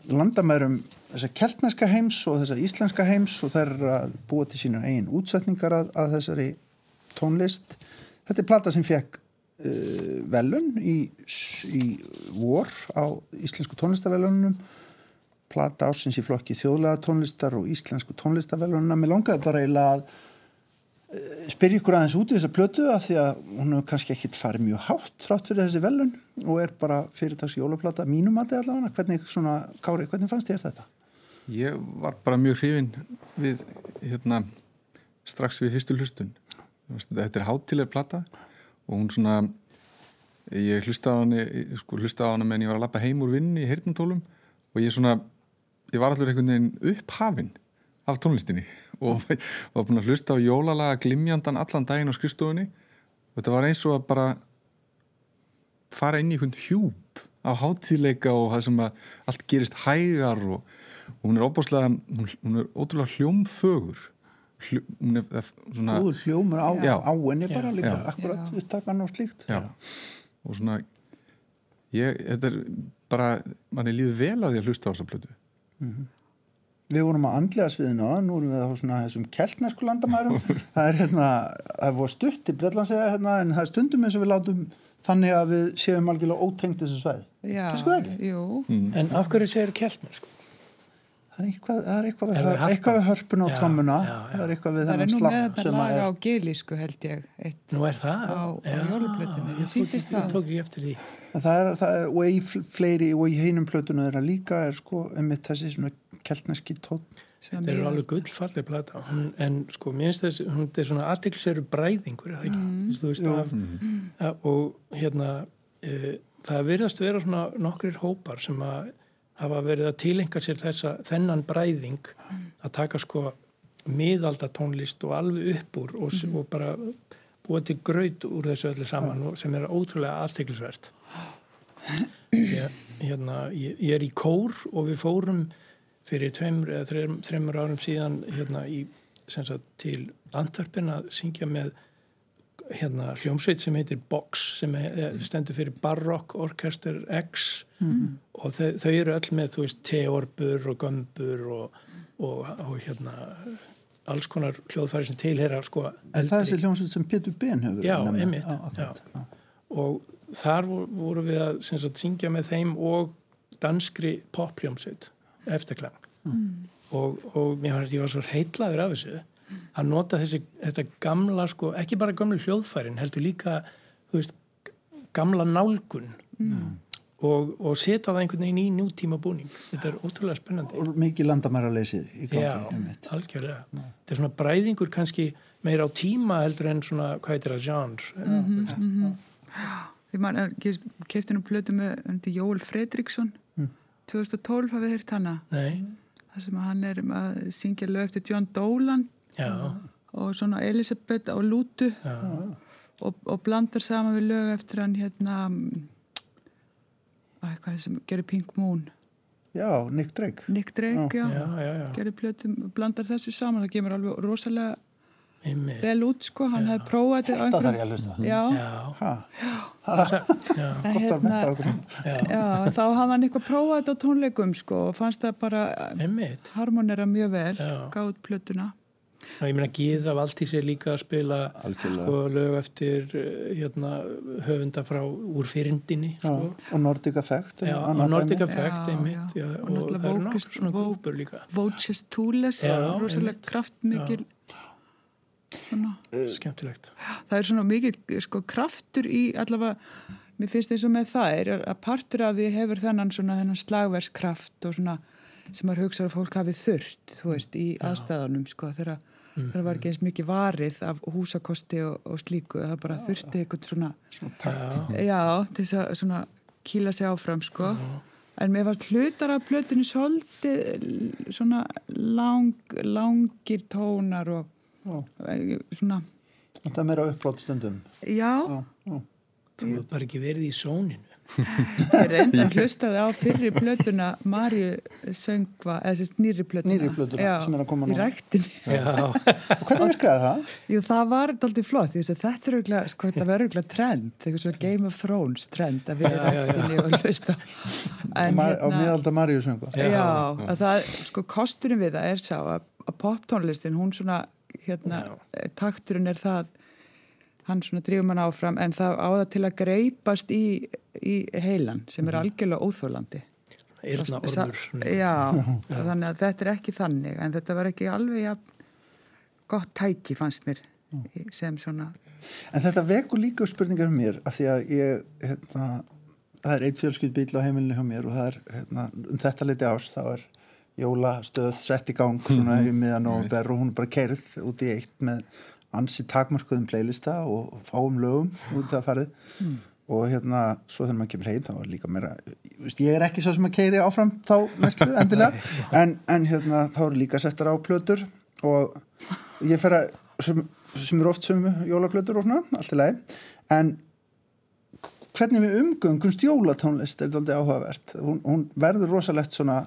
landamærum þessa keltneska heims og þessa íslenska heims og það er að búa til sína einn útsetningar að, að þessari tónlist. Þetta er plata sem fekk uh, velun í, í vor á íslensku tónlistavelunum plata ásins í flokki þjóðlega tónlistar og íslensku tónlistavelununa. Mér longaði bara eiginlega að spyr ykkur aðeins út í þessa plötu af því að hún hefur kannski ekkit farið mjög hátt trátt fyrir þessi velun og er bara fyrirtags jólaplata mínum aldrei allavega hvernig, svona, Kári, hvernig fannst þér þetta? Ég var bara mjög hrifin við hérna, strax við fyrstu hlustun þetta er hátileg plata og hún svona ég hlusta á hana sko, hlusta á hana meðan ég var að lappa heim úr vinni í heyrnantólum og ég svona ég var allur einhvern veginn upphafinn af tónlistinni og var búin að hlusta á jólalaga glimjandan allan daginn á skrifstofunni. Og þetta var eins og að bara fara inn í einhvern hjúp á hátíðleika og það sem að allt gerist hægar og, og hún er óbúslega, hún, hún er ótrúlega hljómfögur. Hljó, hún er eh, svona Úður hljómur á, Já. á henni bara líka, Já. akkurat upptakan og slíkt. Já, og svona ég, þetta er bara manni líður vel að því að hlusta á þessa plötu Við vorum á andlega sviðinu á, nú erum við á svona þessum keltnesku landamærum. það er hérna, það er voru stutt í Breitlandsega hérna, en það er stundum eins og við látum þannig að við séum algjörlega ótengt þessu svæði. Já, það jú, En af hverju segir keltnir sko? Það er eitthvað, það er eitthvað, Er við, harpan? eitthvað við hörpun á Já, trommuna, já, já. það er eitthvað við það er þennan nú með slapp þetta sem að lag er á gelísku held ég, eitt. Nú er það? Á- á jólaplötunni, ég ég sýndist tók- það. Ég tók ekki eftir því. Það er, það er, og í fl- fleiri og í heinum plötunu þeirra líka er sko einmitt þessi svona keltneski tótt. Svona Þetta er mjög- alveg gullfalleg plata. Hún, en sko mér finnst þess hún er svona aðteklisveru bræðingur er Mm. þú veist af, að, og hérna e, það virðast vera svona nokkrir hópar sem að hafa verið að tilenga sér þessa, þennan bræðing að taka sko miðalda tónlist og alveg upp úr og, mm. og bara búa til graut úr þessu öllu saman og, sem er ótrúlega aðteklisvert ég, hérna, ég, ég er í kór og við fórum fyrir tveimur eða þreim, þreimur árum síðan hérna í sem sagt, til Antwerpen að syngja með hérna hljómsveit sem heitir Box sem er, stendur fyrir Baroque Orchester X. Og þau, þau eru öll með veist teorbur og gömbur og, og, og hérna alls konar hljóðfæri sem tilhera sko En það er þessi hljómsveit sem Pétur Ben hefur Já, einmitt, og þar vo- voru við að sagt, syngja með þeim og danskri popljómsveit eftirklang og, og mér fannst ég var svo heitlaður af þessu að nota þessi, þetta gamla sko, ekki bara gamla hljóðfærin heldur líka, veist gamla nálgun. Og, og setja það einhvern veginn í nútíma búning. Þetta er ótrúlega spennandi. Og mikið landamæra leysið í gangi. Já, algjörlega. Þetta er svona bræðingur kannski meira á tíma heldur en svona, hvað heitir það, genre. Mm Man að ég kefti nú plötu með undir Jóel Fredriksson. 2012 hafið hana? Nei, þar sem hann er að syngja lög eftir John Dolan. Já, og svona Elisabeth og Lútu. Og, og blandar saman við lög eftir hann hérna að hvað sem gerir Pink Moon? Já, Nick Drake. Nick Drake, já, já, já, já, gerir plötu blandar þessu saman, það kemur alveg rosalega. Vel út sko, hann hefði prófað þetta Það þarf ég að hlusta. já, Já, Ha, já, hérna, já, já, þá hafði hann eitthvað prófað þetta á tónleikum sko og fannst það bara einmitt. harmonera mjög vel, gáð plötuna. Og ég meina Gíða Valdís er líka að spila sko, lög eftir eh, hérna, höfunda frá úr fyrindinni sko. og Nordic Effect. Já, annað og Nordic. Effect Já, einmitt já. já, Og og, náttúrulega það eru nokkur svona Vo- grúpur líka. Voices Tooles, rosalega kraftmikil svona, skemmtilegt. það er svona mikil sko, kraftur í allavega mér finnst eins og með það er að partur af því hefur þennan svona þennan slagverskraft og svona sem maður hugsa að fólk hafi þurft þú veist, í aðstæðanum sko, þegar Mhm. það var ekki eins mikið varið af húsakosti og, og slíku það bara þurfti eitthvað svona Já, já, til þess að svona kýla sig áfram sko. En mér fannst hlutar af plötunni svolítið svona lang, langir tónar og eh, svona Þetta er meira upplátt stundum. já, Já, já. þú hefur bara ekki verið í sóninu ég reynda að hlustaði á fyrri plötuna Marju söngva eða sérst nýri plötuna Nýrri plötuna já, sem er að koma í núna. ræktinni hvernig virkaði það? Jú, það var dálítið flott, að þetta er örgulega, sko, verður trend, eitthvað svona Game of Thrones trend að vera í ræktinni og hlusta. Á mar- á miðalda Maríu söngu. Já. Já, að það, sko, kosturinn við það er sá að, að poptónlistin, hún svona, hérna, Já. takturinn er það, hann svona drifur mann áfram, en það á það til að greipast í, í heilan, sem er algjörlega óþólandi. Yrna Sa- orður. Já, þannig að þetta er ekki þannig, en þetta var ekki alveg ja, gott tæki, fannst mér, í- sem svona, En þetta vekur líka spurningar um mér af því að ég, hérna, það er einn fjölskyldbíl á heimilinu hjá mér og það er, hérna, um þetta leiti ás, þá er jólastöð sett í gang svona í miðan og ber og hún er bara kerð út í eitt með ansi takmarkuðum playlista og fáum lögum út það farið. Og hérna, svo þegar maður kemur heim þá er líka meira, ég er ekki svo sem að keiri áfram þá næstu endilega. En, en hérna, þá eru líka settar á plötur og ég fer að sem, sem eru oft sömu jólaplötur og svona, allt í lagi. En hvernig við umgöngumst jólatónlist er þetta aldrei áhugavert. Hún, hún verður rosalegt svona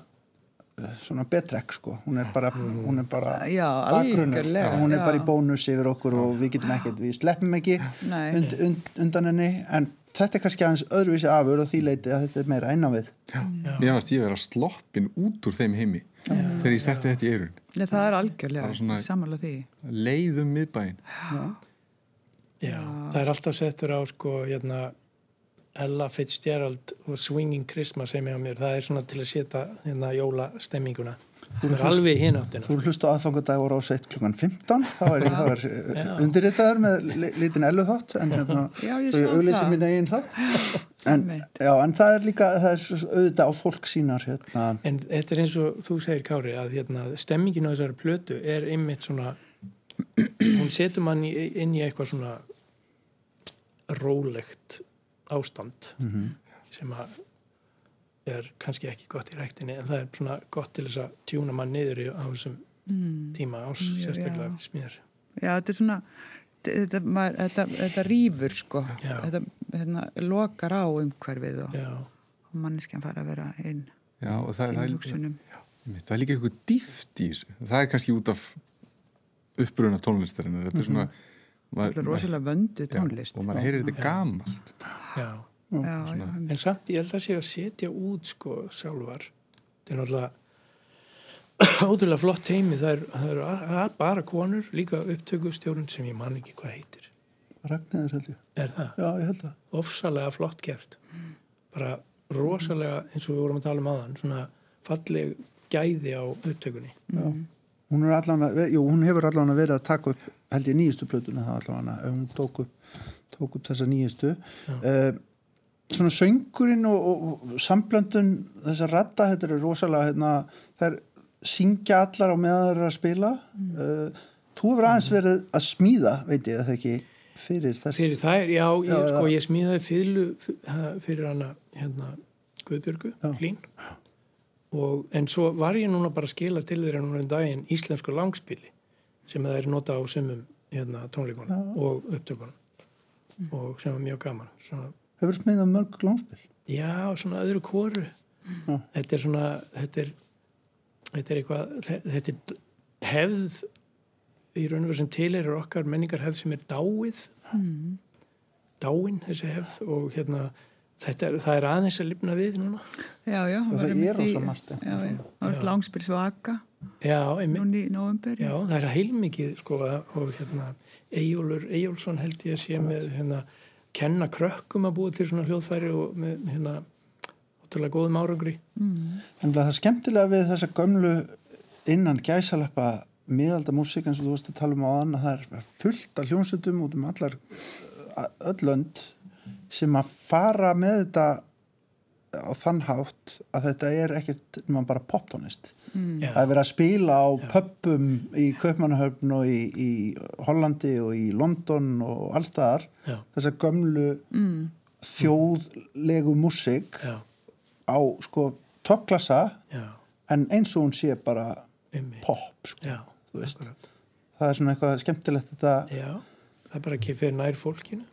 svona betrekk sko, hún er bara hún er bara Já, bakgrunnur. algjörlega, hún er já. bara í bónus yfir okkur og við getum ekkert, við sleppum ekki und, und, undan henni. En þetta er kannski aðeins öðruvísi afur og því leiti að þetta er meira einan við. Mér varst ég vera sloppin út úr þeim heimi þegar ég setti þetta í eirun Nei, það er algjörlega, samanlega því. leiðum miðbæin Já, það er alltaf settur á sko, hérna, Ella Fitzgerald og Swinging Christmas sem er á mér, það er svona til að setja hérna jólastemminguna það er alveg hinn áttina. Þú hlustu aðfangadag og ráseitt klukkan 15 þá er ég, er Já. undirritaður með li- lítinn ellu þátt en hérna, Já, ég svo ég það. mín eigin þátt. En, já, en það er líka það er auðvitað á fólk sínar hérna, en þetta er eins og þú segir Kári að hérna, stemmingin á þessari plötu er einmitt svona hún setur mann inn í eitthvað svona rólegt ástand sem að er kannski ekki gott í ræktinni en það er svona gott til þess að tjúna mann niður í, á þessum tíma ás sérstaklega já. smíðar Já, þetta er svona, þetta, maður, þetta, þetta rýfur sko, Já. þetta hérna, lokar á umhverfið og, og manneskjan fara að vera inn Já, og það, það, er, hugsunum. það er líka eitthvað dýft í þessu. Það er kannski út af uppruna tónlistarinnar. Þetta er svona maður- Þetta er rosalega vöndu Já, tónlist. og maður heyrir þetta gamalt já Já, já, En samt ég held að sé að setja út sko sjálfar. Það er náttúrulega ótrúlega flott heimi. Það er, það eru a- bara konur, líka upptökustjórun sem ég man ekki hvað heitir. Ragnæður held ég Er það? Já, ég held það Ofsalega flott gert. Bara rosalega, eins og við vorum að tala um aðan, svona falleg gæði á upptökunni. hún, er allan, jú, hún hefur allan verið að taka upp held ég nýjustu plötuna það allan ef hún tók upp, tók upp þessa nýjustu. Uh, svona söngurinn og, og, og samblöndun þessa radda, þetta er rosalega hérna, þær syngja allar á meðan þær eru að spila. Uh, þú hefur aðeins verið að smíða veit ég það ekki fyrir þess Fyrir er, já, ég, Já, sko, ég smíðaði fyrlu fyrir hana, hérna, Guðbjörgu, Já. Hlín. Og, en svo var ég núna bara að skila til þeirra núna um daginn íslensku langspili sem það er nota á sumum hérna, tónleikunum og upptökunum og sem var mjög gaman. Svona, hefur smíðað mörg glónspil já, svona öðru kóru. Já. Þetta er svona, þetta er, þetta er eitthvað, þe- þetta er hefð í raun og veru sem til er okkar menningar hefð sem er dáið dáin þessi hefð og hérna þetta er, það er aðeins að lifna við núna já, já. Það var er Já. var langspils vaka já, núni í november. já, það er heilmikið sko og hérna Eyjólfur Eyjólfsson held ég að sé með hérna kenna krökkum að búa til svona hljóðfæri og með hérna ótrúlega góðum árangri. Þannig að það er skemmtilega við þessa gömlu innan gæsalappa miðalda músík eins og þú veist að tala um á annað það er fullt af hljónsutum út um allar öll lönd sem að fara með þetta á þann hátt að þetta er ekkert nema bara poptónist. já, Það er verið að spila á pöppum í Kaupmannahöfn og í, í Hollandi og í London og allstaðar já, þessa gömlu þjóðlegu músík já, á sko toppklassa já, en eins og hún sé bara einmitt. pop sko. já, þú veist. akkurat. það er svona eitthvað skemmtilegt þetta, já, það er bara ekki fyrir nær fólkinu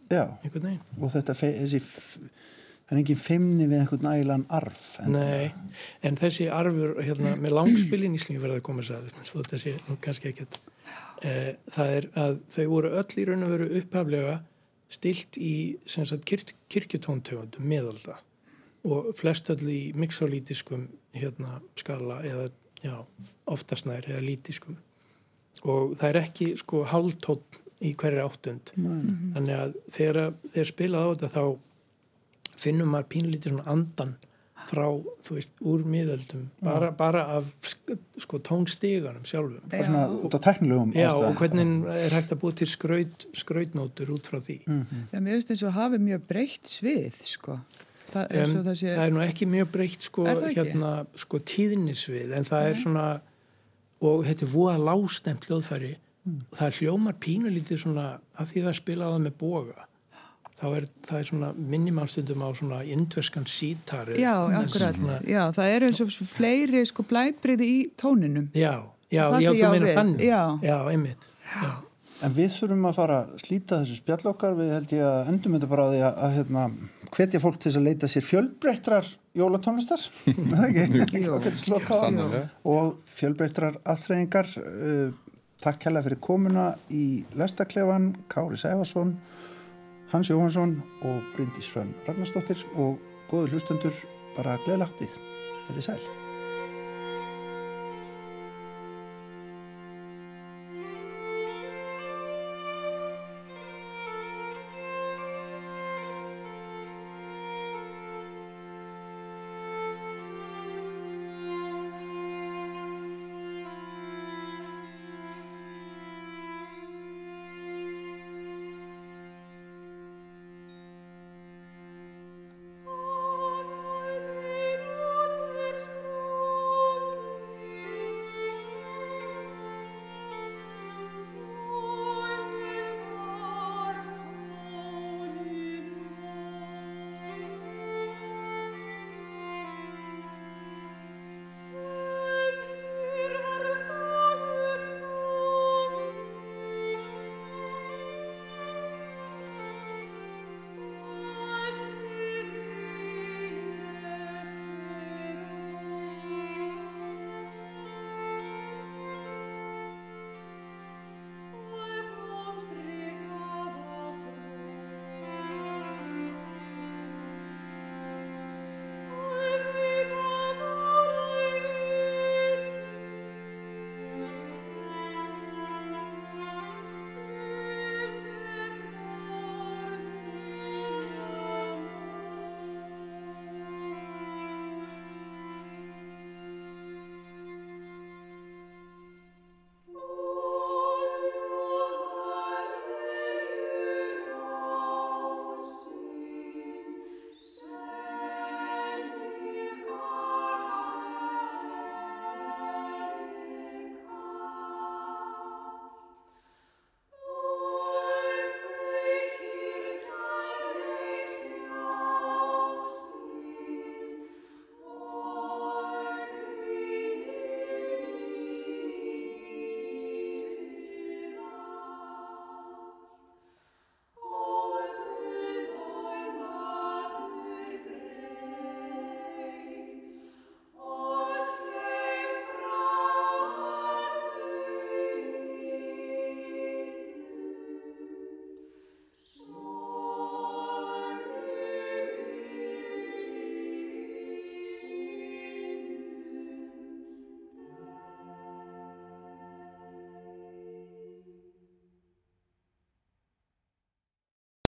og þetta þessi, það er engin feimni við einhvern nægilegan arf en Nei, en þessi arfur hérna, með langspilin íslingi verða að koma þess að þó þetta sé nú kannski ekkert. E, það er að þau voru öll í raun og veru upphaflega stilt í kirk, kirkjutóntegundum meðalda og flest öll í mixolítiskum hérna, skala eða já, oftast nær eða lítiskum. Og það er ekki sko hálftótt í hverju áttund. Þannig að þegar þeir spilað á þetta þá finnum maður pínlítið svona andan frá, þú veist, úr miðöldum bara, bara af sk- sko tónstiganum sjálfum. Bara svona út á teknilegum Já, ástæðum. og hvernig er hægt að búa til skraut, skrautnótur út frá því? Já, mér finnst eins og hafi mjög breytt svið, sko. Það er Um, svo það sé... það er nú ekki mjög breytt sko, Er það hérna, sko tíðnisvið en það er svona og þetta er voða lástemt hljóðfæri. Mm. það hljómar pínulítið svona af því það spilaði með boga þá er það er svona minnimálstundum á svona indverskan sítar Já, akkurat. Já, það er eins og fleiri sko blæbriði í tóninum. Já, já, Það já, þú meina þannig Já. já einmitt já. En við þurfum að fara að slíta þessu spjall okkar, við held ég að endum þetta bara á því að, að hérna, hvetja fólk til þess að leita sér fjölbreyttrar jólatónlistar, er það ekki? Jú. Og fjölbreyttrar aðþreyingar. Uh, takk hella fyrir komuna í Lestaklefan, Kári Sæfarsson, Hans Jóhansson og Bryndís Hrönn Ragnarsdóttir og góður hlustendur bara gleðilega háttið. Þetta er sæl.